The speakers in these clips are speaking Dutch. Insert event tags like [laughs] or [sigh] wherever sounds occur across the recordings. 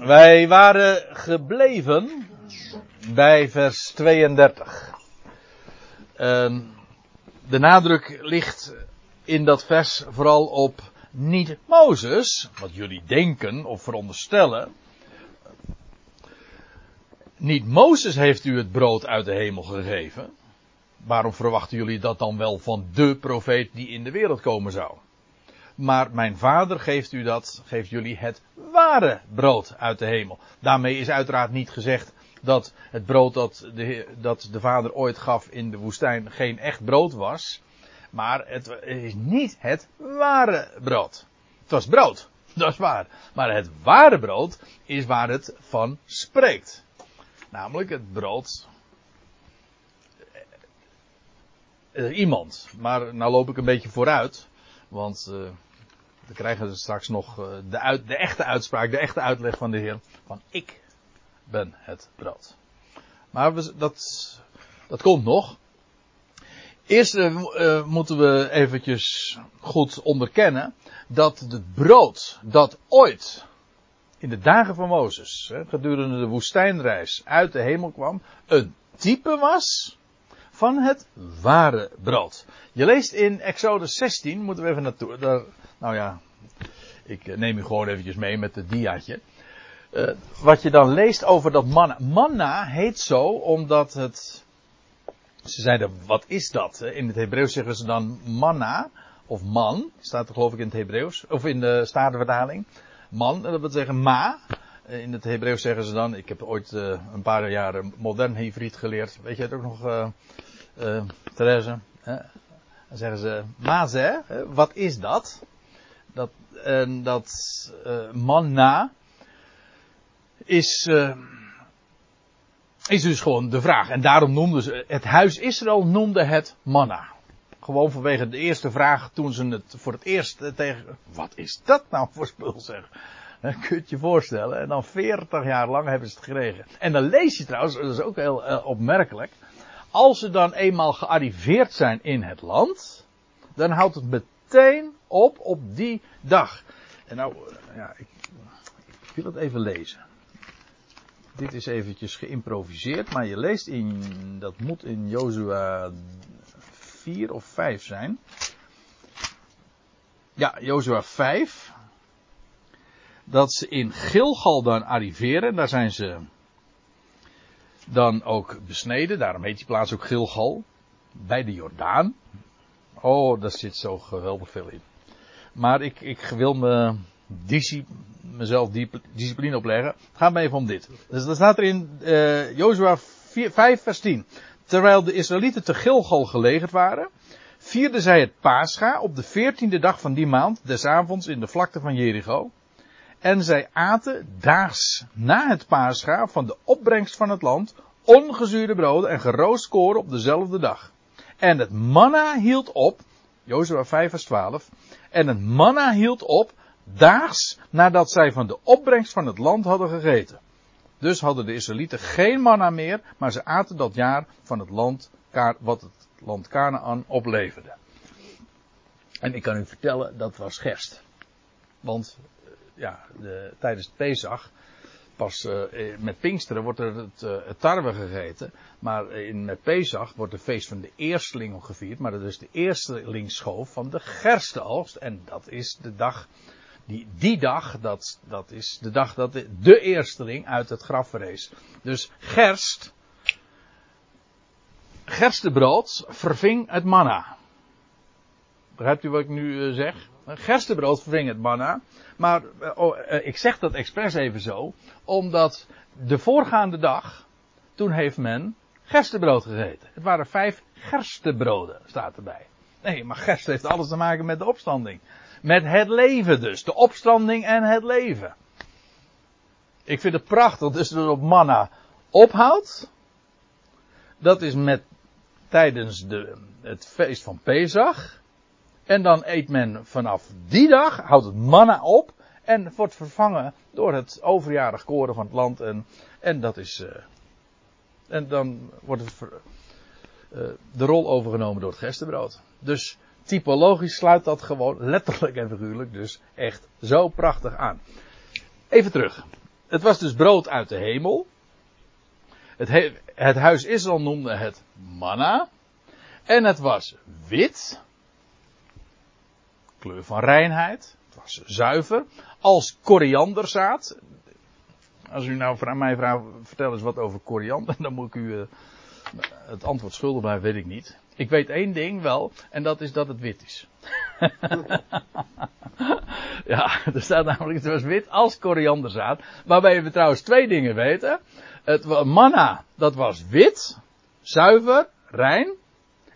Wij waren gebleven bij vers 32. Ehm, de nadruk ligt in dat vers vooral op niet Mozes, wat jullie denken of veronderstellen. Niet Mozes heeft u het brood uit de hemel gegeven. Waarom verwachten jullie dat dan wel van de profeet die in de wereld komen zou? Maar mijn vader geeft u dat, geeft jullie het ware brood uit de hemel. Daarmee is uiteraard niet gezegd dat het brood dat de, dat de vader ooit gaf in de woestijn geen echt brood was. Maar het is niet het ware brood. Het was brood, [laughs] dat is waar. Maar het ware brood is waar het van spreekt. Namelijk het brood. Uh, iemand. Maar nou loop ik een beetje vooruit. Want uh, we krijgen straks nog uh, de, uit, de echte uitspraak, de echte uitleg van de Heer. Van ik ben het brood. Maar we, dat, dat komt nog. Eerst uh, moeten we eventjes goed onderkennen dat het brood dat ooit in de dagen van Mozes, gedurende de woestijnreis, uit de hemel kwam, een type was van het ware brood. Je leest in Exodus 16, moeten we even naartoe, daar, nou ja, ik neem u gewoon eventjes mee met het diaatje. Uh, wat je dan leest over dat manna. Manna heet zo omdat het. Ze zeiden, wat is dat? In het Hebreeuws zeggen ze dan manna. Of man, staat er geloof ik in het Hebreeuws. Of in de Statenvertaling. Man, dat wil zeggen ma. In het Hebreeuws zeggen ze dan, ik heb ooit een paar jaren modern Hebreeuws geleerd. Weet je het ook nog, uh, Therese? Dan zeggen ze, maze, wat is dat? Dat, en dat uh, manna is, uh, is dus gewoon de vraag. En daarom noemden ze, het huis Israël noemde het manna. Gewoon vanwege de eerste vraag toen ze het voor het eerst tegen, wat is dat nou voor spul zeg? Dat kun je je voorstellen. En dan 40 jaar lang hebben ze het gekregen. En dan lees je trouwens, dat is ook heel opmerkelijk. Als ze dan eenmaal gearriveerd zijn in het land, dan houdt het meteen op op die dag. En nou, ja, ik, wil het even lezen. Dit is eventjes geïmproviseerd, maar je leest in, dat moet in Jozua 4 of 5 zijn. Ja, Jozua 5. Dat ze in Gilgal dan arriveren, daar zijn ze dan ook besneden, daarom heet die plaats ook Gilgal, bij de Jordaan. Oh, daar zit zo geweldig veel in. Maar ik, ik wil me disci mezelf discipline opleggen. Het gaat me even om dit. Dus dan staat er in uh, Jozua 5 vers 10. Terwijl de Israëlieten te Gilgal gelegerd waren, vierden zij het Pascha op de veertiende dag van die maand, des avonds in de vlakte van Jericho. En zij aten daags na het Pascha van de opbrengst van het land ongezuurde broden en geroost koren op dezelfde dag. En het manna hield op, Jozua 5 vers 12, en het manna hield op daags nadat zij van de opbrengst van het land hadden gegeten. Dus hadden de Israëlieten geen manna meer, maar ze aten dat jaar van het land, wat het land Canaan opleverde. En ik kan u vertellen, dat was gerst. Want, ja, de, tijdens het Pesach pas uh, met Pinksteren wordt er het, uh, het tarwe gegeten. Maar in, met Pesach wordt het feest van de eersteling gevierd. Maar dat is de eerstelingsschoof van de gerstenoogst. En dat is de dag, die, die dag, dat, dat is de dag dat de, de eersteling uit het graf verrees. Dus gerst, gerstebrood verving het manna. Begrijpt u wat ik nu uh, zeg? Gerstebrood verving het manna. Maar oh, ik zeg dat expres even zo, omdat de voorgaande dag, toen heeft men gerstebrood gegeten. Het waren vijf gerstebroden, staat erbij. Nee, maar gerst heeft alles te maken met de opstanding. Met het leven dus. De opstanding en het leven. Ik vind het prachtig dus dat op manna ophoudt. Dat is met tijdens de, het feest van Pesach. En dan eet men vanaf die dag, houdt het manna op. En wordt vervangen door het overjarig koren van het land. En, en dat is. Uh, en dan wordt het, uh, de rol overgenomen door het gerstebrood. Dus typologisch sluit dat gewoon letterlijk en figuurlijk dus echt zo prachtig aan. Even terug. het was dus brood uit de hemel. Het, he, het huis Israël noemde het manna. En het was wit. Kleur van reinheid. Het was zuiver. Als korianderzaad. Als u nou aan mij vraagt, vertel eens wat over koriander, [laughs] dan moet ik u uh, het antwoord schuldig blijven, weet ik niet. Ik weet één ding wel, en dat is dat het wit is. [laughs] ja, er staat namelijk, het was wit als korianderzaad. Waarbij we trouwens twee dingen weten. Het manna, dat was wit, zuiver, rein.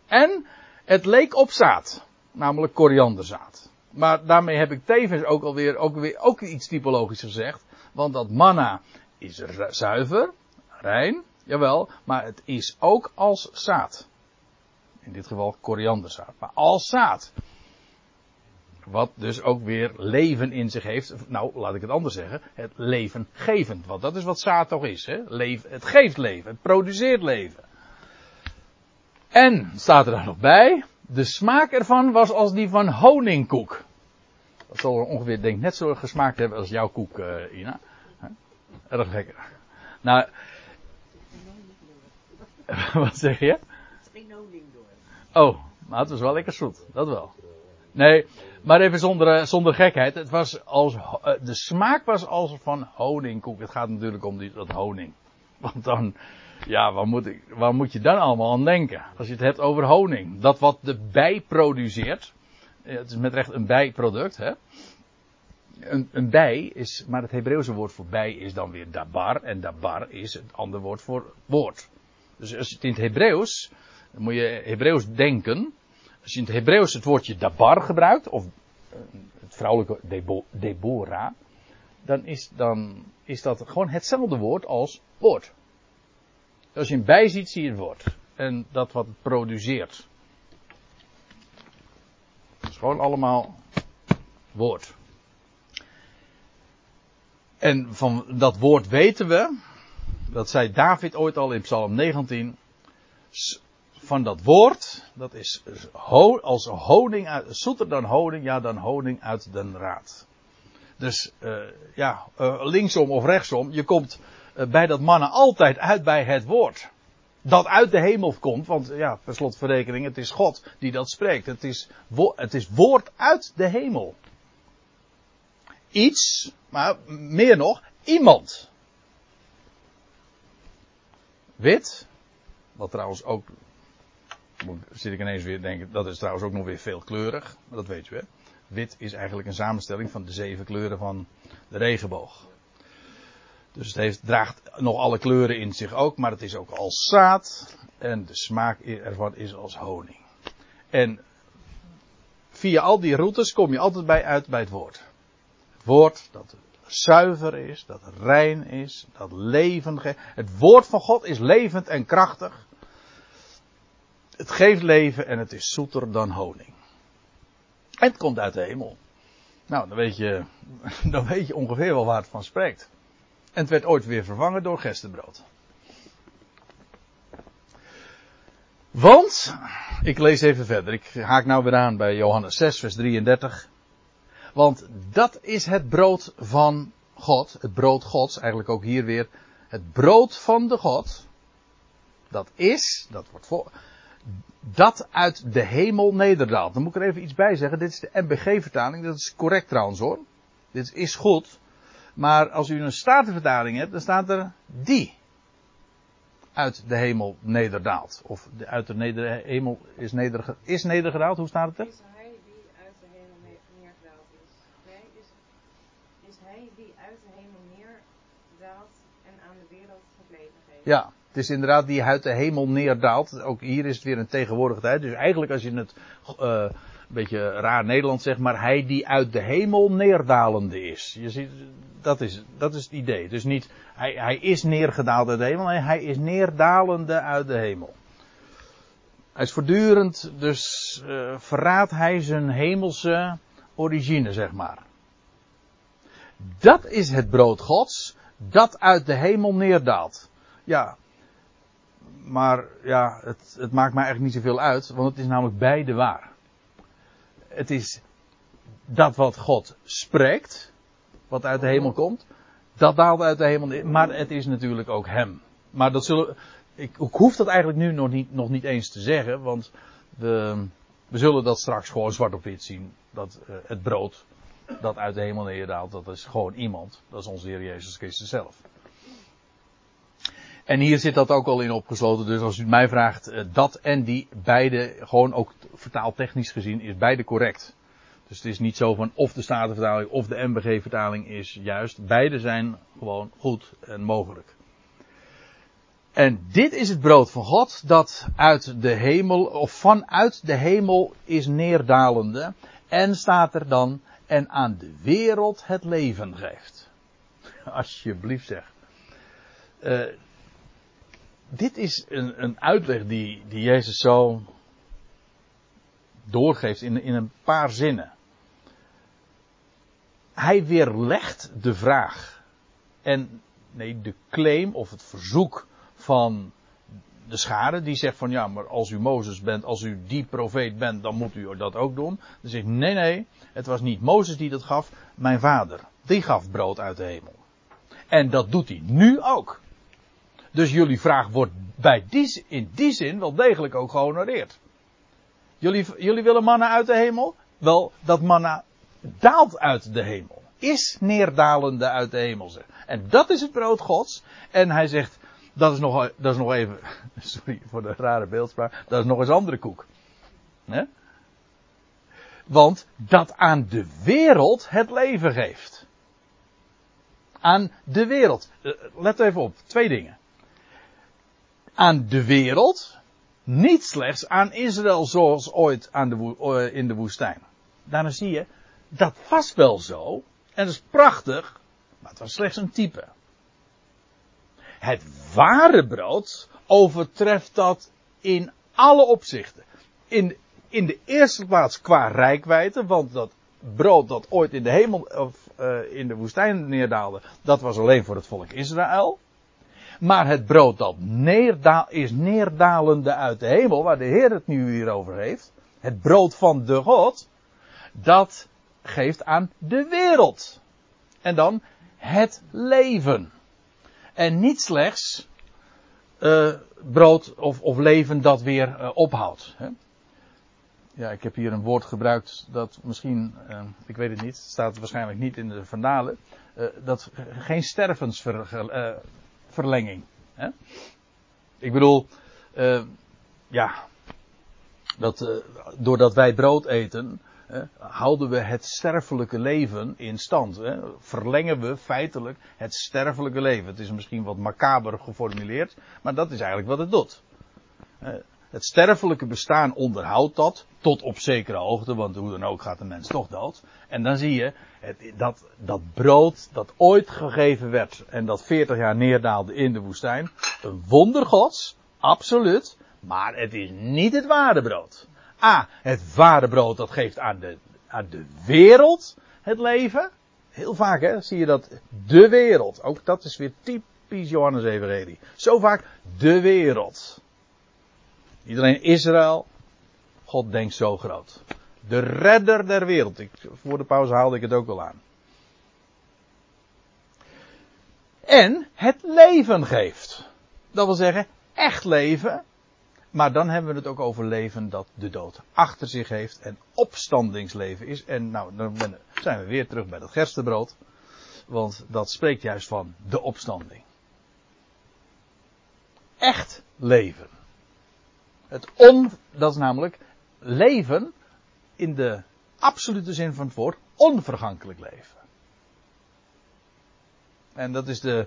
En het leek op zaad, namelijk korianderzaad. Maar daarmee heb ik tevens ook alweer ook weer, ook iets typologisch gezegd. Want dat manna is zuiver, rein, jawel, maar het is ook als zaad. In dit geval korianderzaad. Maar als zaad. Wat dus ook weer leven in zich heeft. Nou, laat ik het anders zeggen. Het leven gevend. Want dat is wat zaad toch is. Hè? Het geeft leven. Het produceert leven. En, staat er dan nog bij. De smaak ervan was als die van honingkoek. Dat zal ongeveer, denk ik, net zo gesmaakt hebben als jouw koek, uh, Ina. Erg lekker. Nou. [laughs] wat zeg je? Oh, maar het was wel lekker zoet. Dat wel. Nee, maar even zonder, eh, zonder gekheid. Het was als, eh, de smaak was als van honingkoek. Het gaat natuurlijk om die, dat honing. Want dan, ja, waar moet, ik, moet je dan allemaal aan denken? Als je het hebt over honing. Dat wat de bij produceert. Het is met recht een bijproduct, hè. Een, een bij is, maar het Hebreeuwse woord voor bij is dan weer dabar. En dabar is het andere woord voor woord. Dus als je het in het Hebreeuws, dan moet je Hebreeuws denken. Als je in het Hebreeuws het woordje dabar gebruikt, of eh, het vrouwelijke debo, Deborah, dan is, dan is dat gewoon hetzelfde woord als woord. Als je een bij ziet, zie je het woord. En dat wat het produceert. Het is gewoon allemaal woord. En van dat woord weten we, dat zei David ooit al in Psalm 19, van dat woord, dat is als honing zoeter dan honing, ja dan honing uit den raad. Dus uh, ja, uh, linksom of rechtsom, je komt bij dat mannen altijd uit bij het woord. Dat uit de hemel komt, want ja, per slotverrekening, het is God die dat spreekt. Het is, het is woord uit de hemel. Iets, maar meer nog, iemand. Wit, wat trouwens ook zit ik ineens weer denken, dat is trouwens ook nog weer veelkleurig. Maar dat weet je hè. Wit is eigenlijk een samenstelling van de zeven kleuren van de regenboog. Dus het heeft, draagt nog alle kleuren in zich ook, maar het is ook als zaad. En de smaak ervan is als honing. En via al die routes kom je altijd bij uit bij het woord. Het woord dat zuiver is, dat rein is, dat leven geeft. Het woord van God is levend en krachtig. Het geeft leven en het is zoeter dan honing. En het komt uit de hemel. Nou, dan weet je, [laughs] dan weet je ongeveer wel waar het van spreekt. En het werd ooit weer vervangen door gerstenbrood. Want, ik lees even verder. Ik haak nou weer aan bij Johannes 6, vers 33. Want dat is het brood van God. Het brood Gods. Eigenlijk ook hier weer. Het brood van de God. Dat is, dat wordt voor, dat uit de hemel nederdaalt. Dan moet ik er even iets bij zeggen. Dit is de MBG-vertaling. Dat is correct trouwens hoor. Dit is goed. Maar als u een statenvertaling hebt, dan staat er die uit de hemel nederdaalt. Of de, uit de neder, hemel is, nederge, is nedergedaald. Hoe staat het er? Is hij die uit de hemel neergedaald is. Nee, is, is hij die uit de hemel neerdaalt en aan de wereld het leven geeft. Ja. Het is inderdaad die uit de hemel neerdaalt. Ook hier is het weer een tegenwoordige tijd. Dus eigenlijk als je het uh, een beetje raar Nederlands zegt, maar hij die uit de hemel neerdalende is. Je ziet, dat is, dat is het idee. Dus niet, hij, hij is neergedaald uit de hemel, nee, hij is neerdalende uit de hemel. Hij is voortdurend, dus uh, verraadt hij zijn hemelse origine, zeg maar. Dat is het brood Gods, dat uit de hemel neerdaalt. Ja, maar ja, het, het maakt mij eigenlijk niet zoveel uit, want het is namelijk beide waar. Het is dat wat God spreekt, wat uit de hemel komt, Dat daalt uit de hemel maar het is natuurlijk ook hem. Maar dat zullen, ik, ik hoef dat eigenlijk nu nog niet, nog niet eens te zeggen, want we, we zullen dat straks gewoon zwart op wit zien. Dat uh, het brood dat uit de hemel neerdaalt, dat is gewoon iemand. Dat is onze Heer Jezus Christus zelf. En hier zit dat ook al in opgesloten. Dus als u mij vraagt, uh, dat en die, beide, gewoon ook vertaaltechnisch gezien, is beide correct. Dus het is niet zo van of de Statenvertaling of de MBG-vertaling is juist. Beide zijn gewoon goed en mogelijk. En dit is het brood van God dat uit de hemel, of vanuit de hemel is neerdalende. En staat er dan, en aan de wereld het leven geeft. [laughs] Alsjeblieft zeg. Uh, dit is een, een uitleg die, die Jezus zo doorgeeft in, in een paar zinnen. Hij weerlegt de vraag. En nee, de claim of het verzoek van de schade die zegt van ja, maar als u Mozes bent, als u die profeet bent, dan moet u dat ook doen. Dan zegt nee, nee, het was niet Mozes die dat gaf, mijn vader. Die gaf brood uit de hemel. En dat doet hij nu ook. Dus jullie vraag wordt bij die, in die zin wel degelijk ook gehonoreerd. Jullie, jullie willen manna uit de hemel? Wel, dat manna daalt uit de hemel. Is neerdalende uit de hemel. En dat is het brood gods. En hij zegt, dat is nog, dat is nog even, [laughs] sorry voor de rare beeldspraak, dat is nog eens andere koek. He? Want dat aan de wereld het leven geeft. Aan de wereld. Eh, let even op, twee dingen. Aan de wereld, niet slechts aan Israël zoals ooit aan de, eh, in de woestijn. Daarna zie je, dat was wel zo, en dat is prachtig, maar het was slechts een type. Het ware brood overtreft dat in alle opzichten. In, in de eerste plaats qua rijkwijde, want dat brood dat ooit in de hemel of uh, in de woestijn neerdaalde, dat was alleen voor het volk Israël. Maar het brood dat is neerdalende uit de hemel, waar de Heer het nu hier over heeft, het brood van de God, dat geeft aan de wereld. En dan het leven. En niet slechts uh, brood of, of, leven dat weer uh, ophoudt. Hè? Ja, ik heb hier een woord gebruikt dat misschien, uh, ik weet het niet, staat waarschijnlijk niet in de vandalen, dat geen stervensverlenging. Hè? Ik bedoel, ja, dat doordat wij brood eten, houden we het sterfelijke leven in stand. Verlengen we feitelijk het sterfelijke leven. Het is misschien wat macaber geformuleerd, maar dat is eigenlijk wat het doet. Het sterfelijke bestaan onderhoudt dat, tot op zekere hoogte, want hoe dan ook gaat de mens toch dood. En dan zie je dat, dat brood dat ooit gegeven werd en dat 40 jaar neerdaalde in de woestijn, een wonder gods, absoluut, maar het is niet het ware brood. A, het ware brood dat geeft aan de, aan de wereld het leven. Heel vaak hè, zie je dat de wereld. Ook dat is weer typisch Johannes Evangelie. Zo vaak de wereld. Iedereen Israël. God denkt zo groot. De redder der wereld. Ik, voor de pauze haalde ik het ook al aan. En het leven geeft. Dat wil zeggen, echt leven maar dan hebben we het ook over leven dat de dood achter zich heeft en opstandingsleven is. En nou, dan zijn we weer terug bij dat gerstebrood. Want dat spreekt juist van de opstanding. Echt leven. Het on, dat is namelijk leven in de absolute zin van het woord, onvergankelijk leven. En dat is de,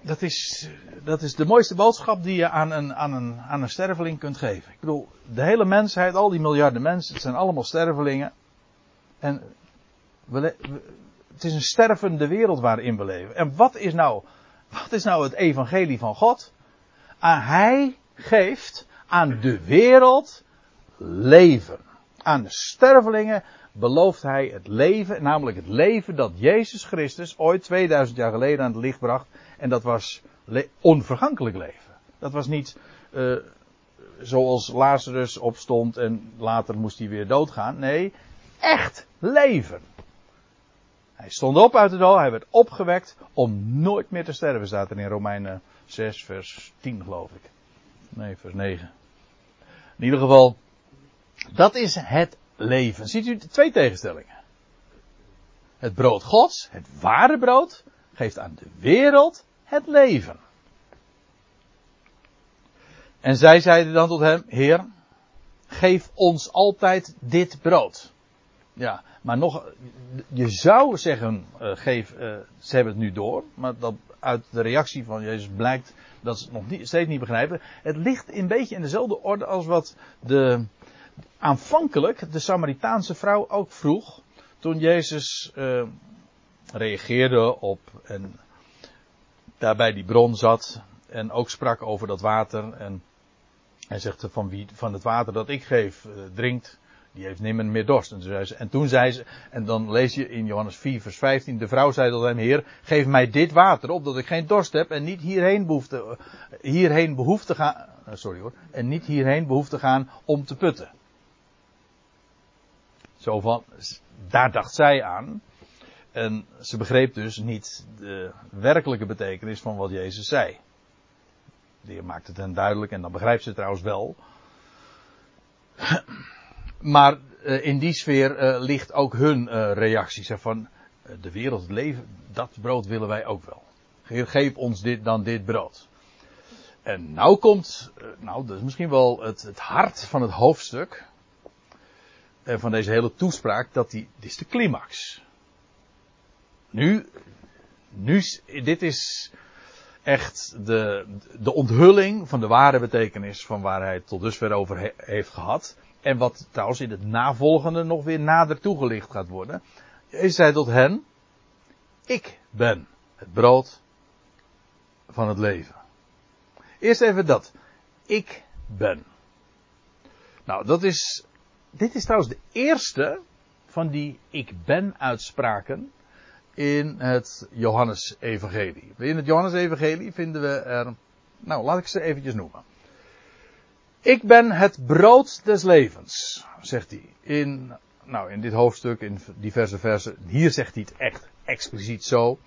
dat is, dat is de mooiste boodschap die je aan een, aan, een, aan een sterveling kunt geven. Ik bedoel, de hele mensheid, al die miljarden mensen, het zijn allemaal stervelingen. En we, het is een stervende wereld waarin we leven. En wat is nou, wat is nou het evangelie van God? Ah, hij geeft aan de wereld leven. Aan de stervelingen belooft hij het leven, namelijk het leven dat Jezus Christus ooit 2000 jaar geleden aan het licht bracht. En dat was onvergankelijk leven. Dat was niet uh, zoals Lazarus opstond en later moest hij weer doodgaan. Nee, echt leven. Hij stond op uit de dood, hij werd opgewekt om nooit meer te sterven, staat er in Romeinen 6, vers 10 geloof ik. Nee, vers 9. In ieder geval, dat is het leven. Ziet u twee tegenstellingen. Het brood Gods, het ware brood, geeft aan de wereld het leven. En zij zeiden dan tot hem, Heer, geef ons altijd dit brood. Ja, maar nog, je zou zeggen, uh, geef, uh, ze hebben het nu door, maar dat uit de reactie van Jezus blijkt dat het nog niet, steeds niet begrijpen. Het ligt een beetje in dezelfde orde als wat de, aanvankelijk de Samaritaanse vrouw ook vroeg, toen Jezus uh, reageerde op en daarbij die bron zat en ook sprak over dat water en hij zegt van wie van het water dat ik geef drinkt, die heeft nimmer meer dorst. En toen, zei ze, en ze, en dan lees je in Johannes 4 vers 15, de vrouw zei tot hem, Heer, geef mij dit water op, dat ik geen dorst heb en niet hierheen behoef te, hierheen behoef te gaan, eh, sorry hoor, en niet hierheen behoef te gaan om te putten. Zo van, daar dacht zij aan. En ze begreep dus niet de werkelijke betekenis van wat Jezus zei. De Heer maakt het hen duidelijk en dan begrijpt ze trouwens wel. Maar uh, in die sfeer uh, ligt ook hun uh, reactie. Zeg van, de wereld, het leven, dat brood willen wij ook wel. Geef ons dit, dan dit brood. En nou komt, nou dat is misschien wel het, het hart van het hoofdstuk. En van deze hele toespraak, dat die, dit is de climax. Nu, nu, dit is echt de, de onthulling van de ware betekenis van waar hij het tot dusver over he, heeft gehad. En wat trouwens in het navolgende nog weer nader toegelicht gaat worden. Is hij tot hen. Ik ben het brood van het leven. Eerst even dat. Ik ben. Nou, dat is. Dit is trouwens de eerste van die ik ben uitspraken in het Johannes-evangelie. In het Johannes-evangelie vinden we er. Nou, laat ik ze eventjes noemen. Ik ben het brood des levens, zegt hij. In, nou, in dit hoofdstuk, in diverse versen. Hier zegt hij het echt expliciet zo.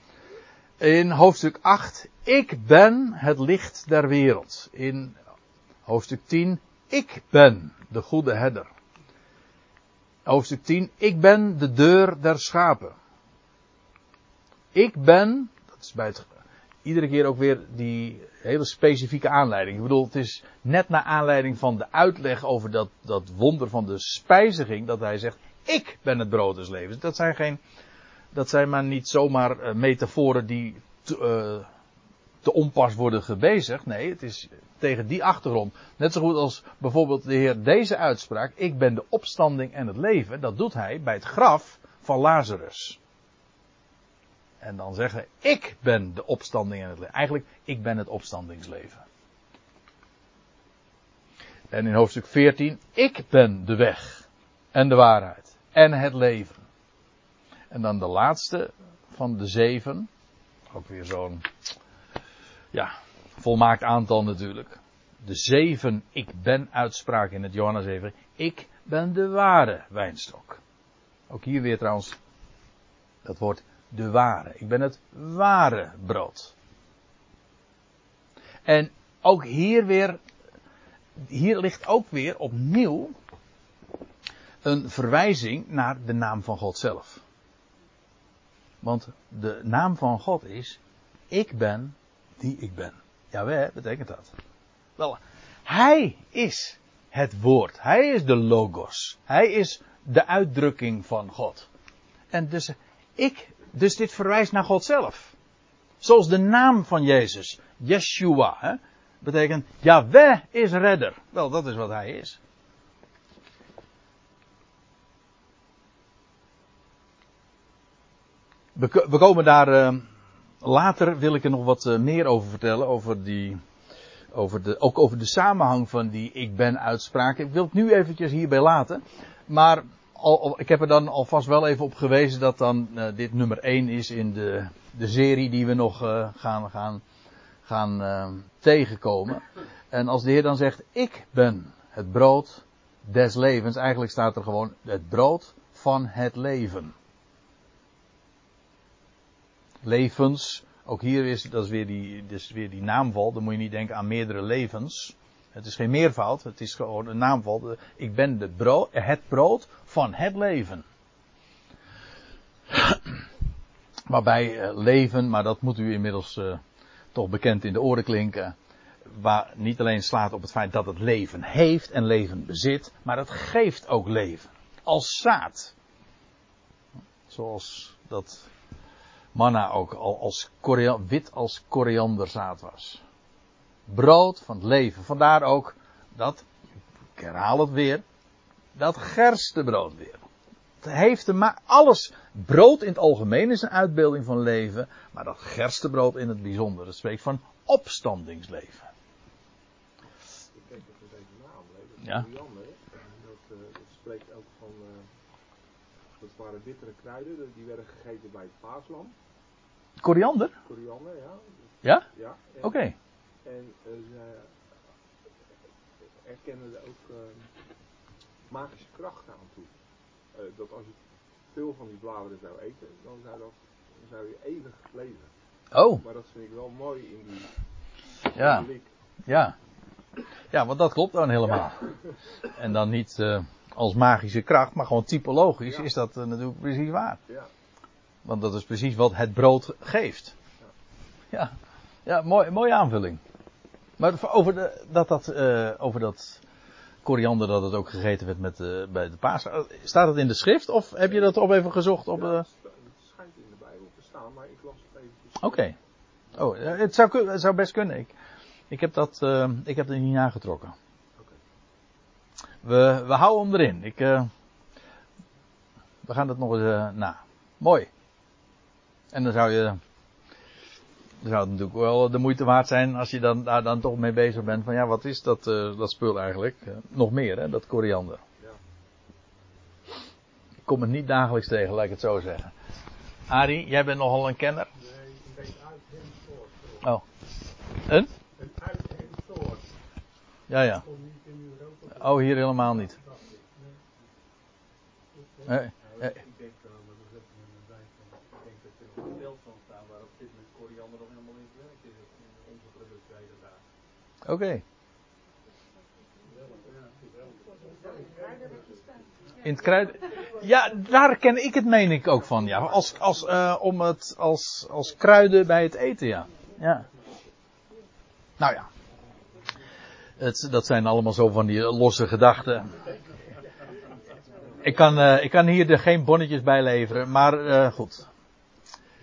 In hoofdstuk 8, ik ben het licht der wereld. In hoofdstuk 10, ik ben de goede herder. Hoofdstuk 10, ik ben de deur der schapen. Ik ben, dat is bij het iedere keer ook weer die hele specifieke aanleiding. Ik bedoel, het is net naar aanleiding van de uitleg over dat, dat wonder van de spijziging, dat hij zegt, ik ben het brood des levens. Dat zijn geen, dat zijn maar niet zomaar uh, metaforen die te, uh, te onpas worden gebezigd. Nee, het is tegen die achtergrond. Net zo goed als bijvoorbeeld de Heer deze uitspraak, ik ben de opstanding en het leven, dat doet hij bij het graf van Lazarus. En dan zeggen, ik ben de opstanding en het leven. Eigenlijk, ik ben het opstandingsleven. En in hoofdstuk 14, ik ben de weg en de waarheid en het leven. En dan de laatste van de zeven. Ook weer zo'n, ja, volmaakt aantal natuurlijk. De zeven ik ben uitspraak in het Johannes even. Ik ben de ware wijnstok. Ook hier weer trouwens dat woord de ware. Ik ben het ware brood. En ook hier weer, hier ligt ook weer opnieuw een verwijzing naar de naam van God zelf. Want de naam van God is, ik ben die ik ben. Ja, betekent dat. Wel, hij is het woord. Hij is de logos. Hij is de uitdrukking van God. En dus ik dus dit verwijst naar God zelf. Zoals de naam van Jezus, Yeshua, hè, betekent Yahweh is redder. Wel, dat is wat hij is. We, komen daar. Uh, later wil ik er nog wat uh, meer over vertellen. Over die. Over de, ook over de samenhang van die ik ben uitspraak. Ik wil het nu eventjes hierbij laten. Maar al, ik heb er dan alvast wel even op gewezen dat dan uh, dit nummer 1 is in de, de serie die we nog uh, gaan, gaan, gaan uh, tegenkomen. En als de Heer dan zegt, ik ben het brood des levens, eigenlijk staat er gewoon het brood van het leven. levens. Ook hier is, dat is weer die, weer die naamval. Dan moet je niet denken aan meerdere levens. Het is geen meervoud, het is gewoon een naamval. Ik ben brood, het brood van het leven. [clears throat] Waarbij uh, leven, maar dat moet u inmiddels uh, toch bekend in de oren klinken. Waar niet alleen slaat op het feit dat het leven heeft en leven bezit, maar het geeft ook leven. Als zaad. Zoals dat manna ook al als wit als korianderzaad was. Brood van het leven. Vandaar ook dat, ik herhaal het weer, dat gerstebrood weer. Het heeft te alles, brood in het algemeen is een uitbeelding van leven, maar dat gerstebrood in het bijzonder, dat spreekt van opstandingsleven. Ik denk dat we deze naam. Ja. Dat, uh, dat spreekt ook van, uh, dat waren bittere kruiden, die werden gegeten bij het paaslam. Koriander? Koriander, ja. Ja? Ja. Oké. Okay. En ze erkennen er ook uh, magische krachten aan toe. Uh, dat als je veel van die bladeren zou eten, dan zou, dat, dan zou je eeuwig leven. Oh. Maar dat vind ik wel mooi in die, ja. In die Ja. Ja, want dat klopt dan helemaal. Ja. En dan niet uh, als magische kracht, maar gewoon typologisch ja. is dat uh, natuurlijk precies waar. Ja. Want dat is precies wat het brood geeft. Ja, ja mooi, mooie aanvulling. Maar over, de, dat, dat, uh, over dat koriander dat het ook gegeten werd met, uh, bij de paas. Staat het in de schrift of heb je dat op even gezocht? Op, ja, het schijnt in de Bijbel te staan, maar ik las het eventjes. Oké. Okay. Oh, het zou, het zou best kunnen. Ik, ik heb dat uh, ik heb het niet nagetrokken. Okay. We, we houden hem erin. Ik, uh, we gaan het nog eens na. Mooi. En dan zou je. Zou het natuurlijk wel de moeite waard zijn als je dan, daar dan toch mee bezig bent. Van ja, wat is dat, uh, dat spul eigenlijk? Uh, nog meer, hè, dat koriander. Ja. Ik kom het niet dagelijks tegen, laat ik het zo zeggen. Arie, jij bent nogal een kenner. Nee, een beetje uitheemsoort. Oh. Een? Een uitheemsoort. Ja, ja. Oh, hier helemaal niet. Nee. Nee. Ik denk dan, dat is even een zijn van, ik denk dat er nog een veld van staan waar op dit moment koriander nog helemaal in verwerkt is in onze producten de hele dag. Oké. Okay. In het kruid. Ja, daar ken ik het meen ik ook van, ja. Als, als, uh, om het, als, als kruiden bij het eten, ja. Ja. Nou ja. Het, dat zijn allemaal zo van die losse gedachten. Ik kan, uh, ik kan hier er geen bonnetjes bij leveren, maar uh, goed.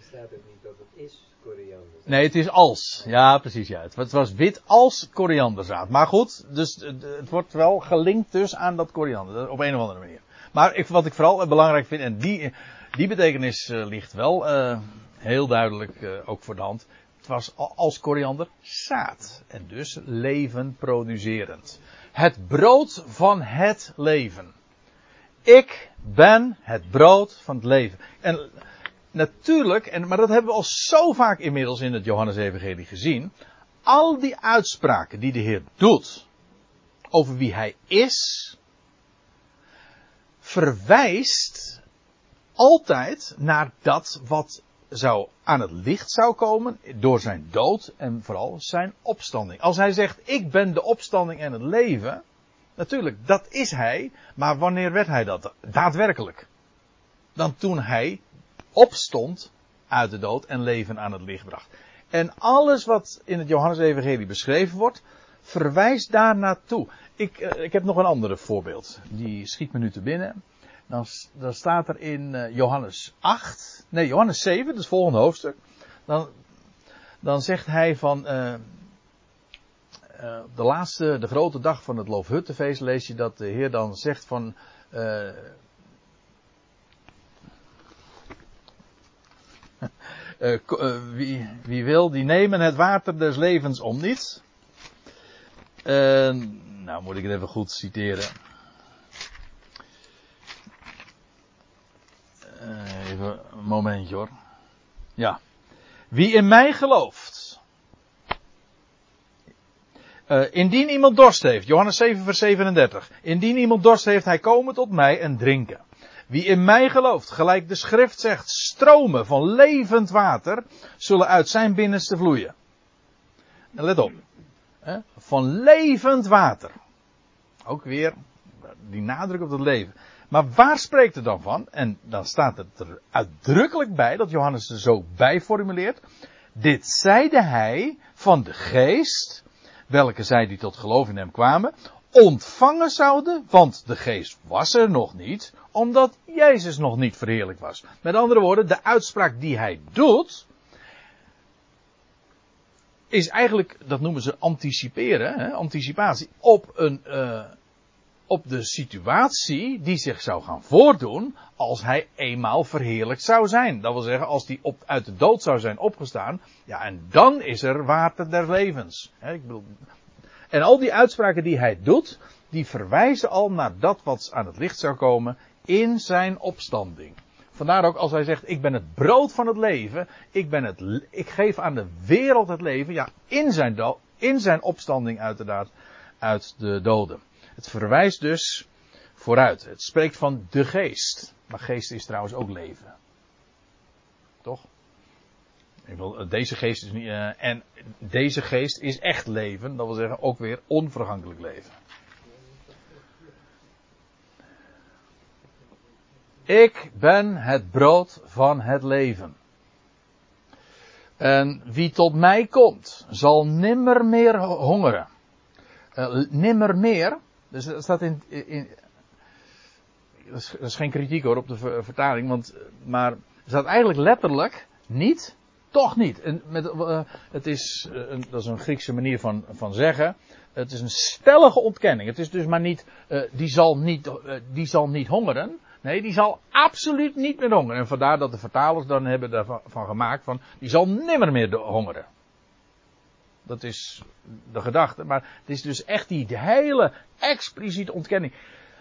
Staat het niet dat het is koriander? Nee, het is als. Ja, precies. Ja. Het was wit als korianderzaad. Maar goed, dus het wordt wel gelinkt dus aan dat koriander. Op een of andere manier. Maar ik, wat ik vooral belangrijk vind, en die, die betekenis uh, ligt wel uh, heel duidelijk ook voor de hand. Het was als koriander zaad. En dus leven producerend. Het brood van het leven. Ik ben het brood van het leven. En natuurlijk, en, maar dat hebben we al zo vaak inmiddels in het Johannes-evangelie gezien. Al die uitspraken die de Heer doet over wie hij is, verwijst altijd naar dat wat zou aan het licht zou komen door zijn dood en vooral zijn opstanding. Als hij zegt, ik ben de opstanding en het leven, natuurlijk, dat is hij, maar wanneer werd hij dat daadwerkelijk? Dan toen hij opstond uit de dood en leven aan het licht bracht. En alles wat in het Johannes-evangelie beschreven wordt, verwijst daar naartoe. Ik, uh, ik heb nog een ander voorbeeld. Die schiet me nu te binnen. Dan, dan staat er in uh, Johannes 8, nee Johannes 7, dat volgende hoofdstuk. Dan, dan zegt hij van, uh, de laatste, de grote dag van het Loofhuttenfeest lees je dat de Heer dan zegt van, uh, wie, wie, wil, die nemen het water des levens om niets. Uh, nou, moet ik het even goed citeren. even een momentje hoor. Ja. Wie in mij gelooft. indien iemand dorst heeft, Johannes 7 vers 37. Indien iemand dorst heeft, hij komen tot mij en drinken. Wie in mij gelooft, gelijk de schrift zegt, stromen van levend water zullen uit zijn binnenste vloeien. En let op. Hè? Van levend water. Ook weer die nadruk op het leven. Maar waar spreekt het dan van? En dan staat het er uitdrukkelijk bij dat Johannes er zo bij formuleert. Dit zeide hij van de geest, welke zij die tot geloof in hem kwamen, ontvangen zouden, want de geest was er nog niet, omdat Jezus nog niet verheerlijk was. Met andere woorden, de uitspraak die hij doet, is eigenlijk, dat noemen ze anticiperen, hè, anticipatie, op een, uh, op de situatie die zich zou gaan voordoen als hij eenmaal verheerlijkt zou zijn. Dat wil zeggen, als hij op, uit de dood zou zijn opgestaan, ja, en dan is er water der levens. Hè, ik bedoel, en al die uitspraken die hij doet, die verwijzen al naar dat wat aan het licht zou komen in zijn opstanding. Vandaar ook als hij zegt, ik ben het brood van het leven, ik, ben het, ik geef aan de wereld het leven, ja, in zijn, in zijn opstanding uiteraard uit de doden. Het verwijst dus vooruit. Het spreekt van de geest. Maar geest is trouwens ook leven. Toch? Ik wil, deze geest is niet, uh, en deze geest is echt leven, dat wil zeggen ook weer onvergankelijk leven. Ik ben het brood van het leven. En wie tot mij komt, zal nimmer meer hongeren. Uh, nimmer meer, dus dat staat in, in dat, is, geen kritiek hoor op de vertaling, want, maar er staat eigenlijk letterlijk niet, toch niet. En met, uh, het is, uh, een, dat is een Griekse manier van, van zeggen. Het is een stellige ontkenning. Het is dus maar niet, uh, die, zal niet die zal niet hongeren. Nee, die zal absoluut niet meer hongeren. En vandaar dat de vertalers dan hebben daarvan van gemaakt van, die zal nimmer meer hongeren. Dat is de gedachte. Maar het is dus echt die hele expliciete ontkenning.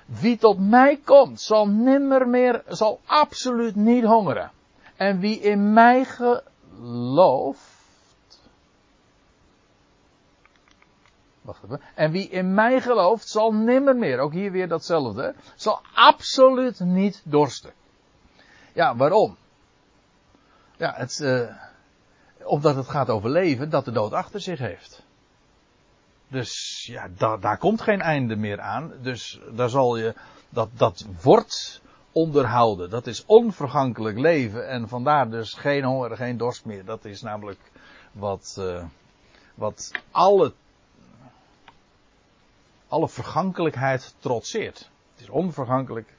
Wie tot mij komt, zal nimmer meer, zal absoluut niet hongeren. En wie in mij gelooft. Wacht even. En wie in mij gelooft, zal nimmer meer, ook hier weer datzelfde, zal absoluut niet dorsten. Ja, waarom? Ja, het, uh, omdat het gaat over leven dat de dood achter zich heeft. Dus ja, da, daar komt geen einde meer aan. Dus daar zal je, dat, dat wordt onderhouden. Dat is onvergankelijk leven. En vandaar dus geen honger, geen dorst meer. Dat is namelijk wat, uh, wat alle, alle vergankelijkheid trotseert. Het is onvergankelijk.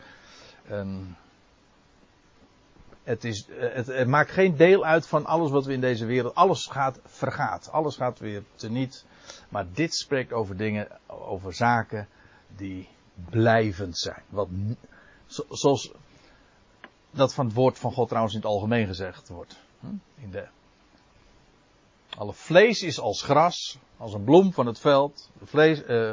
Het, is, het, het, maakt geen deel uit van alles wat we in deze wereld. Alles gaat vergaat. Alles gaat weer teniet. Maar dit spreekt over dingen, over zaken die blijvend zijn. Wat, zoals dat van het woord van God trouwens in het algemeen gezegd wordt. In de, alle vlees is als gras, als een bloem van het veld. Vlees, uh,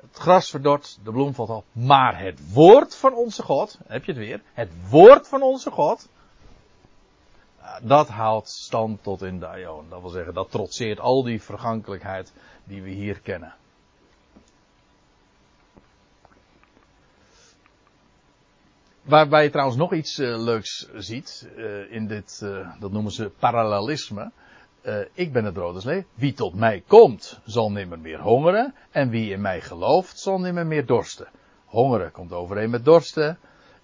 het gras verdort, de bloem valt af. Maar het woord van onze God, heb je het weer, het woord van onze God, dat houdt stand tot in de aion. Dat wil zeggen, dat trotseert al die vergankelijkheid die we hier kennen. Waarbij je trouwens nog iets uh, leuks ziet uh, in dit, dat noemen ze parallelisme. ik ben het brood des leven. Wie tot mij komt, zal nimmer meer hongeren. En wie in mij gelooft, zal nimmer meer dorsten. Hongeren komt overeen met dorsten.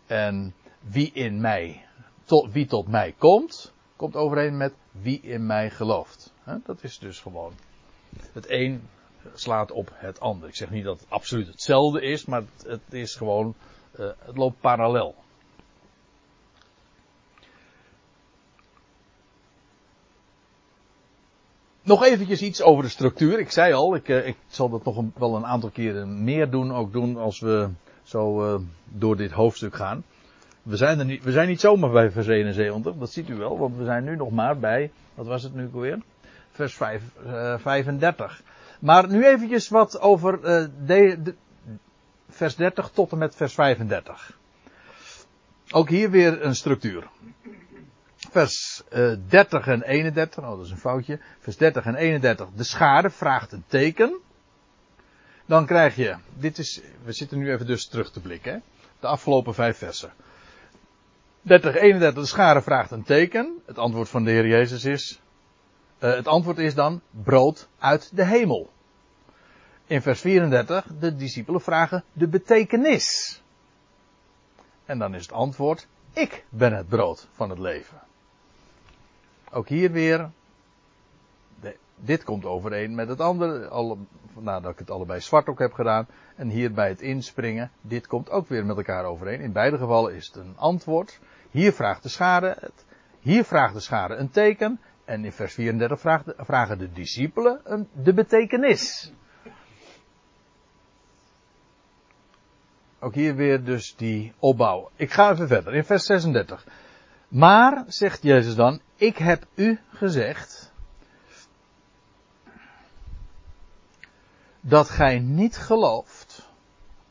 En wie in mij, tot, wie tot mij komt, komt overeen met wie in mij gelooft. Dat is dus gewoon. Het een slaat op het ander. Ik zeg niet dat het absoluut hetzelfde is, maar het is gewoon, het loopt parallel. Nog eventjes iets over de structuur. Ik zei al, ik, ik zal dat nog wel een aantal keren meer doen, ook doen als we zo uh, door dit hoofdstuk gaan. We zijn, er niet, we zijn niet zomaar bij vers 71, dat ziet u wel, want we zijn nu nog maar bij, wat was het nu alweer? Vers 5, uh, 35. Maar nu eventjes wat over de, vers 30 tot en met vers 35. Ook hier weer een structuur. Vers uh, 30 en 31, oh dat is een foutje. Vers 30 en 31, de schade vraagt een teken. Dan krijg je, dit is, we zitten nu even dus terug te blikken, hè? de afgelopen vijf versen. 30, 31, de schare vraagt een teken. Het antwoord van de Heer Jezus is, eh, het antwoord is dan brood uit de hemel. In vers 34, de discipelen vragen de betekenis. En dan is het antwoord, ik ben het brood van het leven. Ook hier weer, dit komt overeen met het andere, nadat ik het allebei zwart ook heb gedaan. En hier bij het inspringen, dit komt ook weer met elkaar overeen. In beide gevallen is het een antwoord. Hier vraagt de schade het, hier vraagt de schade een teken. En in vers 34 vraagt de- vragen de discipelen de betekenis. Ook hier weer dus die opbouw. Ik ga even verder. In vers 36. Maar, zegt Jezus dan, ik heb u gezegd dat gij niet gelooft,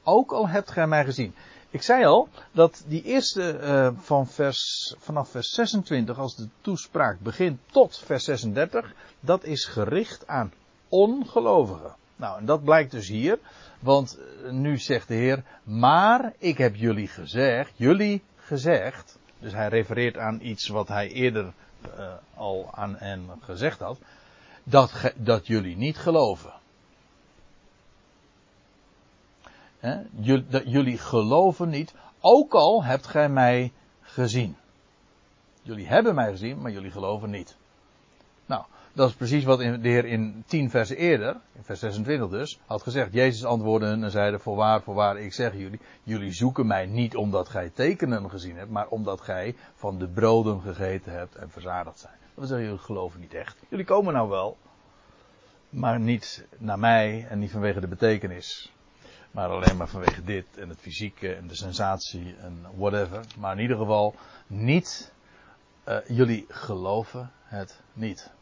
ook al hebt gij mij gezien. Ik zei al dat die eerste eh, van vers, vanaf vers 26, als de toespraak begint tot vers 36, dat is gericht aan ongelovigen. Nou, en dat blijkt dus hier, want eh, nu zegt de Heer, maar ik heb jullie gezegd, jullie gezegd, dus hij refereert aan iets wat hij eerder eh, al aan hen gezegd had, dat, dat jullie niet geloven. Jullie geloven niet, ook al hebt gij mij gezien. Jullie hebben mij gezien, maar jullie geloven niet. Dat is precies wat de Heer in 10 versen eerder, in vers 26 dus, had gezegd. Jezus antwoordde hen en zeide, voorwaar, voorwaar, ik zeg jullie, jullie zoeken mij niet omdat gij tekenen gezien hebt, maar omdat gij van de broden gegeten hebt en verzadigd zijn. Dat zeggen, jullie geloven niet echt. Jullie komen nou wel, maar niet naar mij en niet vanwege de betekenis. Maar alleen maar vanwege dit en het fysieke en de sensatie en whatever. Maar in ieder geval niet, eh, jullie geloven het niet.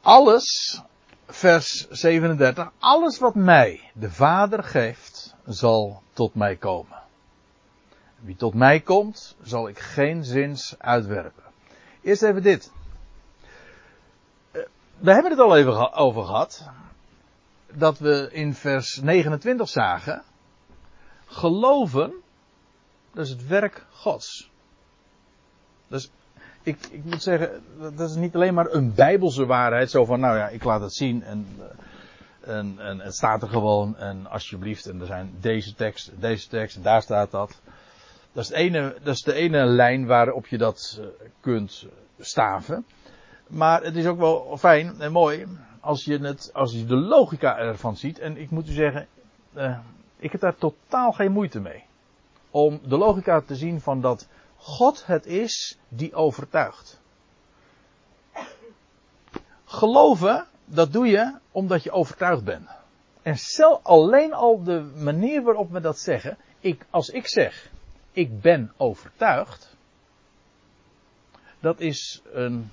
Alles, vers 37, alles wat mij de Vader geeft, zal tot mij komen. Wie tot mij komt, zal ik geen zins uitwerpen. Eerst even dit. Eh, We hebben het al even over gehad. Dat we in vers 29 zagen. Geloven, dat is het werk Gods. Dus ik, ik moet zeggen, dat is niet alleen maar een bijbelse waarheid. Zo van, nou ja, ik laat het zien en, eh, en, en het staat er gewoon. En alsjeblieft, en er zijn deze tekst, deze tekst, en daar staat dat. Dat is, het ene, dat is de ene lijn waarop je dat eh, kunt staven. Maar het is ook wel fijn en mooi als je, het, als je de logica ervan ziet. En ik moet u zeggen, eh, ik heb daar totaal geen moeite mee. Om de logica te zien van dat God het is die overtuigt. Geloven, dat doe je omdat je overtuigd bent. En zelf alleen al de manier waarop we dat zeggen. Ik, als ik zeg, ik ben overtuigd. Dat is een.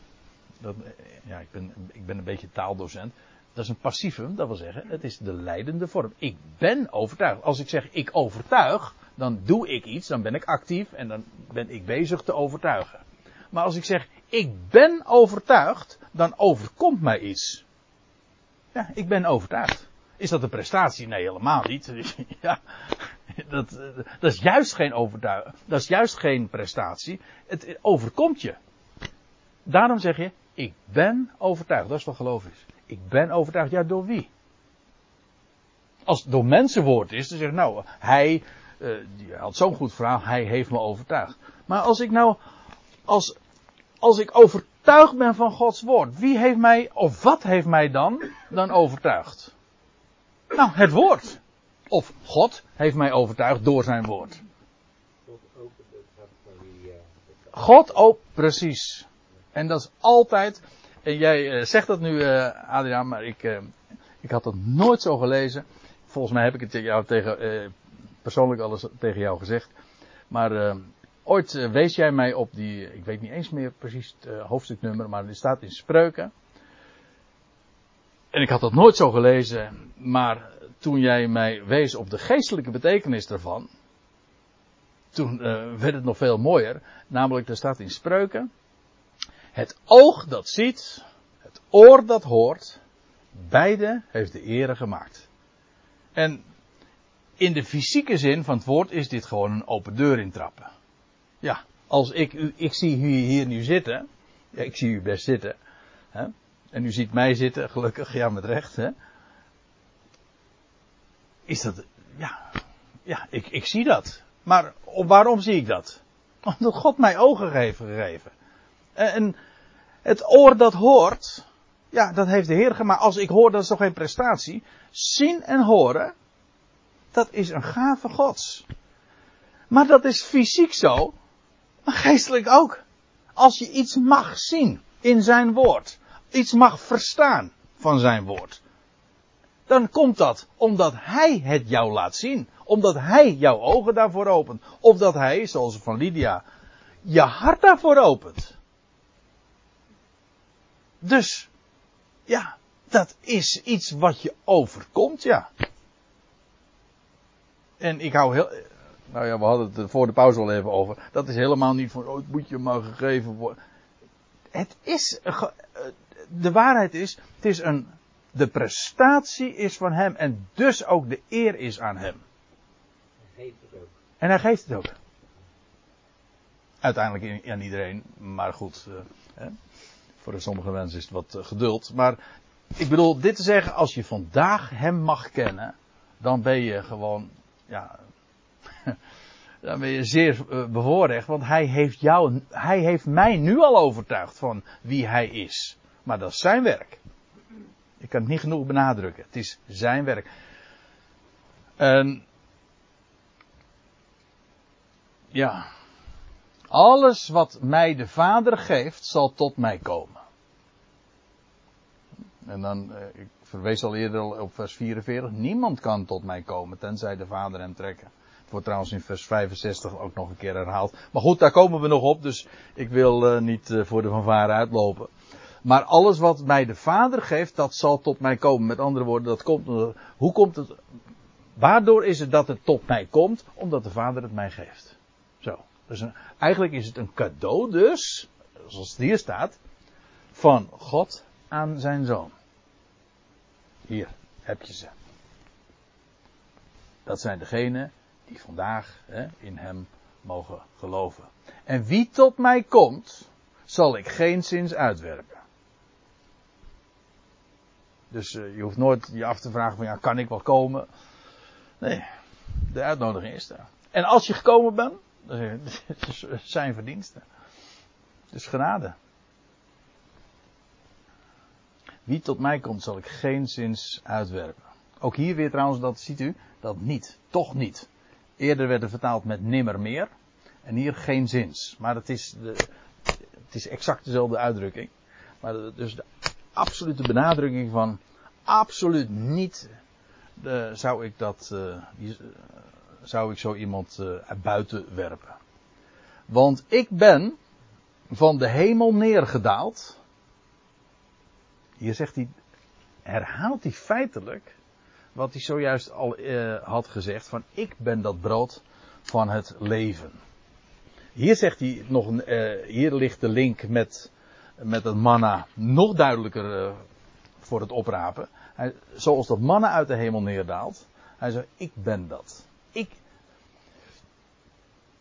Dat, ja, ik ben, ik ben een beetje taaldocent. Dat is een passivum, dat wil zeggen, het is de leidende vorm. Ik ben overtuigd. Als ik zeg ik overtuig, dan doe ik iets, dan ben ik actief en dan ben ik bezig te overtuigen. Maar als ik zeg ik ben overtuigd, dan overkomt mij iets. Ja, ik ben overtuigd. Is dat een prestatie? Nee, helemaal niet. [laughs] ja, dat, dat is juist geen overtuiging. Dat is juist geen prestatie. Het overkomt je. Daarom zeg je, ik ben overtuigd. Dat is wat geloof is. Ik ben overtuigd. Ja, door wie? Als het door mensenwoord is, dan zeg ik, nou, hij, uh, die had zo'n goed verhaal, hij heeft me overtuigd. Maar als ik nou, als, als ik overtuigd ben van Gods woord, wie heeft mij, of wat heeft mij dan, dan overtuigd? Nou, het woord. Of God heeft mij overtuigd door zijn woord. God eh, ook, precies. En dat is altijd, en jij uh, zegt dat nu, uh, Adriaan, maar ik, ik had dat nooit zo gelezen. Volgens mij heb ik het jou tegen, persoonlijk alles tegen jou gezegd. Maar ooit wees jij mij op die, ik weet niet eens meer precies het hoofdstuknummer, maar die staat in spreuken. En ik had dat nooit zo gelezen, maar toen jij mij wees op de geestelijke betekenis daarvan, toen werd het nog veel mooier. Namelijk, er staat in spreuken. Het oog dat ziet, het oor dat hoort, beide heeft de ere gemaakt. En in de fysieke zin van het woord is dit gewoon een open deur intrappen. Ja, als ik u, ik zie u hier nu zitten. Ja, ik zie u best zitten. Hè? En u ziet mij zitten, gelukkig, ja, met recht. Hè? Is dat, ja, ja, ik, ik zie dat. Maar waarom zie ik dat? Omdat God mij ogen heeft gegeven. En het oor dat hoort, ja, dat heeft de Heer gemaakt. Als ik hoor, dat is toch geen prestatie. Zien en horen, dat is een gave Gods. Maar dat is fysiek zo, maar geestelijk ook. Als je iets mag zien in zijn woord, iets mag verstaan van zijn woord, dan komt dat omdat hij het jou laat zien. Omdat hij jouw ogen daarvoor opent. Of dat hij, zoals van Lydia, je hart daarvoor opent. Dus, ja, dat is iets wat je overkomt, ja. En ik hou heel, nou ja, we hadden het voor de pauze al even over. Dat is helemaal niet van, oh, het moet je maar gegeven worden. Het is, de waarheid is, het is een, de prestatie is van hem en dus ook de eer is aan hem. Hij geeft het ook. En hij geeft het ook. Uiteindelijk aan iedereen, maar goed. Uh, hè. Voor sommige mensen is het wat geduld. Maar ik bedoel, dit te zeggen, als je vandaag hem mag kennen, dan ben je gewoon, ja, [laughs] dan ben je zeer uh, bevoorrecht, want hij heeft jou, hij heeft mij nu al overtuigd van wie hij is. Maar dat is zijn werk. Ik kan het niet genoeg benadrukken. Het is zijn werk. En ja, alles wat mij de Vader geeft, zal tot mij komen. En dan, ik verwees al eerder op vers 44, niemand kan tot mij komen, tenzij de Vader hem trekken. Het wordt trouwens in vers 65 ook nog een keer herhaald. Maar goed, daar komen we nog op, dus ik wil uh, niet uh, voor de fanfare uitlopen. Maar alles wat mij de Vader geeft, dat zal tot mij komen. Met andere woorden, dat komt. Hoe komt het? Waardoor is het dat het tot mij komt? Omdat de Vader het mij geeft. Zo. Dus eigenlijk is het een cadeau, dus, zoals het hier staat, van God aan zijn zoon. Hier heb je ze. Dat zijn degenen die vandaag hè, in hem mogen geloven. En wie tot mij komt, zal ik geen zins uitwerpen. Dus uh, je hoeft nooit je af te vragen van ja, kan ik wel komen? Nee, de uitnodiging is er. En als je gekomen bent, dat is [laughs] zijn verdiensten. Dus genade. Wie tot mij komt, zal ik geen zins uitwerpen. Ook hier weer trouwens, dat ziet u, dat niet. Toch niet. Eerder werd vertaald met nimmer meer. En hier geen zins. Maar het is, de, het is exact dezelfde uitdrukking. Maar dus de absolute benadrukking van absoluut niet de, zou ik dat uh, die, zou ik zo iemand uh, buiten werpen. Want ik ben van de hemel neergedaald. Hier zegt hij, herhaalt hij feitelijk wat hij zojuist al uh, had gezegd: van ik ben dat brood van het leven. Hier zegt hij nog, uh, hier ligt de link met, met het manna nog duidelijker uh, voor het oprapen. Hij, zoals dat manna uit de hemel neerdaalt. Hij zegt: Ik ben dat. Ik,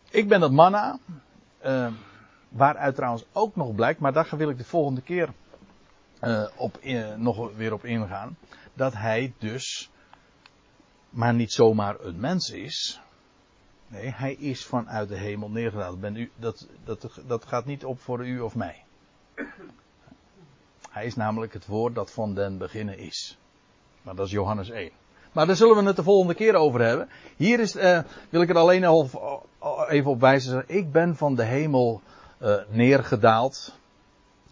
ik ben dat manna. waaruit trouwens ook nog blijkt, maar daar wil ik de volgende keer op, nog weer op ingaan. Dat hij dus maar niet zomaar een mens is. Nee, hij is vanuit de hemel neergedaald. Ben u, dat, dat, dat gaat niet op voor u of mij. Hij is namelijk het woord dat van den beginnen is. Maar dat is Johannes 1. Maar daar zullen we het de volgende keer over hebben. Hier is, uh, wil ik er alleen al even op wijzen. Ik ben van de hemel uh, neergedaald.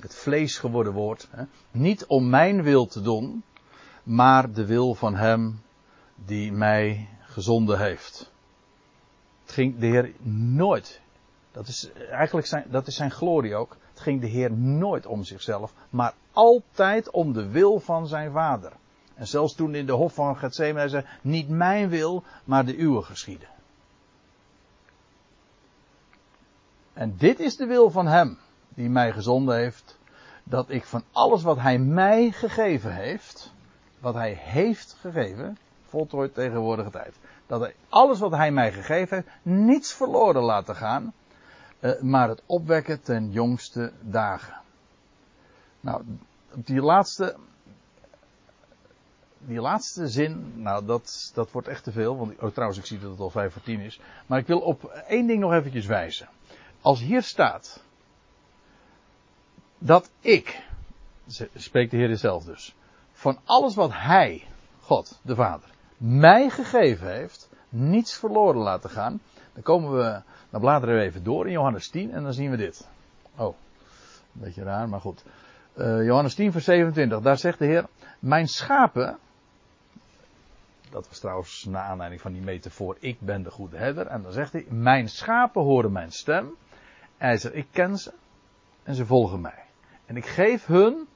Het vlees geworden woord. Hè. Niet om mijn wil te doen. Maar de wil van hem die mij gezonden heeft. Het ging de Heer nooit. Dat is eigenlijk zijn, dat is zijn glorie ook. Het ging de Heer nooit om zichzelf, maar altijd om de wil van zijn vader. En zelfs toen in de hof van Gethsemane zei, niet mijn wil, maar de uwe geschieden. En dit is de wil van hem, die mij gezonden heeft, dat ik van alles wat hij mij gegeven heeft, wat hij heeft gegeven, voltooid tegenwoordige tijd. dat hij alles wat hij mij gegeven heeft, niets verloren laten gaan, eh, maar het opwekken ten jongste dagen. Nou, die laatste, die laatste zin, nou dat, dat wordt echt te veel, want oh, trouwens ik zie dat het al vijf voor tien is. Maar ik wil op één ding nog eventjes wijzen. Als hier staat, dat ik, spreekt de Heer zelf dus, van alles wat Hij, God, de Vader, mij gegeven heeft, niets verloren laten gaan. Dan komen we, dan bladeren we even door in Johannes 10 en dan zien we dit. Oh, een beetje raar, maar goed. Uh, Johannes 10 vers 27, daar zegt de Heer, mijn schapen, dat was trouwens naar aanleiding van die metafoor, ik ben de goede herder. En dan zegt hij, mijn schapen horen mijn stem. En hij zegt, ik ken ze en ze volgen mij. En ik geef hun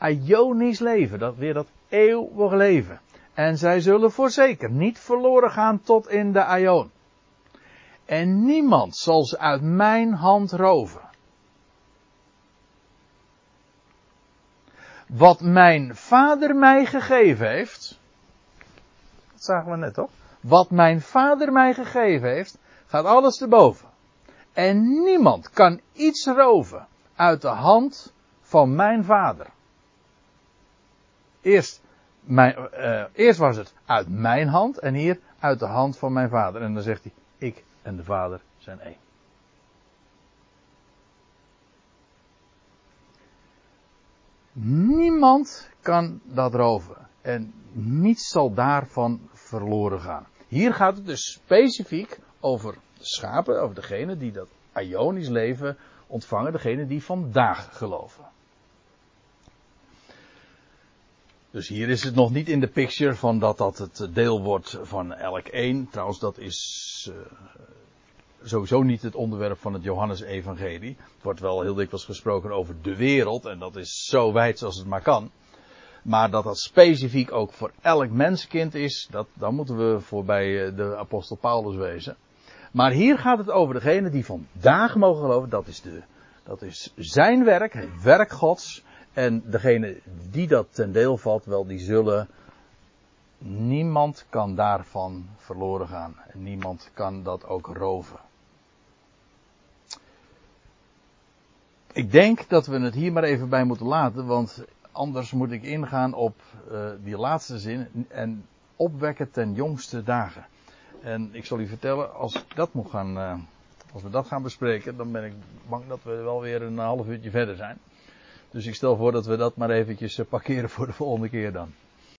Ionisch leven, dat weer dat eeuwig leven. En zij zullen voorzeker niet verloren gaan tot in de Aion. En niemand zal ze uit mijn hand roven. Wat mijn vader mij gegeven heeft. Dat zagen we net toch? Wat mijn vader mij gegeven heeft, gaat alles te boven. En niemand kan iets roven uit de hand van mijn vader. Eerst, mijn, uh, eerst was het uit mijn hand en hier uit de hand van mijn vader. En dan zegt hij, ik en de vader zijn één. Niemand kan dat roven. En niets zal daarvan verloren gaan. Hier gaat het dus specifiek over schapen, over degene die dat Ionisch leven ontvangen, degene die vandaag geloven. Dus hier is het nog niet in de picture van dat dat het deel wordt van elk één. Trouwens, dat is uh, sowieso niet het onderwerp van het Johannesevangelie. Het wordt wel heel dikwijls gesproken over de wereld en dat is zo wijd als het maar kan. Maar dat dat specifiek ook voor elk menskind is, dat, dan moeten we voorbij eh, de apostel Paulus wezen. Maar hier gaat het over degene die vandaag mogen geloven. Dat is, de, dat is zijn werk, het werk Gods. En degene die dat ten deel valt, wel, die zullen. Niemand kan daarvan verloren gaan. En niemand kan dat ook roven. Ik denk dat we het hier maar even bij moeten laten, want anders moet ik ingaan op uh, die laatste zin. En opwekken ten jongste dagen. En ik zal u vertellen, als dat gaan, uh, als we dat gaan bespreken, dan ben ik bang dat we wel weer een half uurtje verder zijn. Dus ik stel voor dat we dat maar eventjes eh, parkeren voor de volgende keer dan.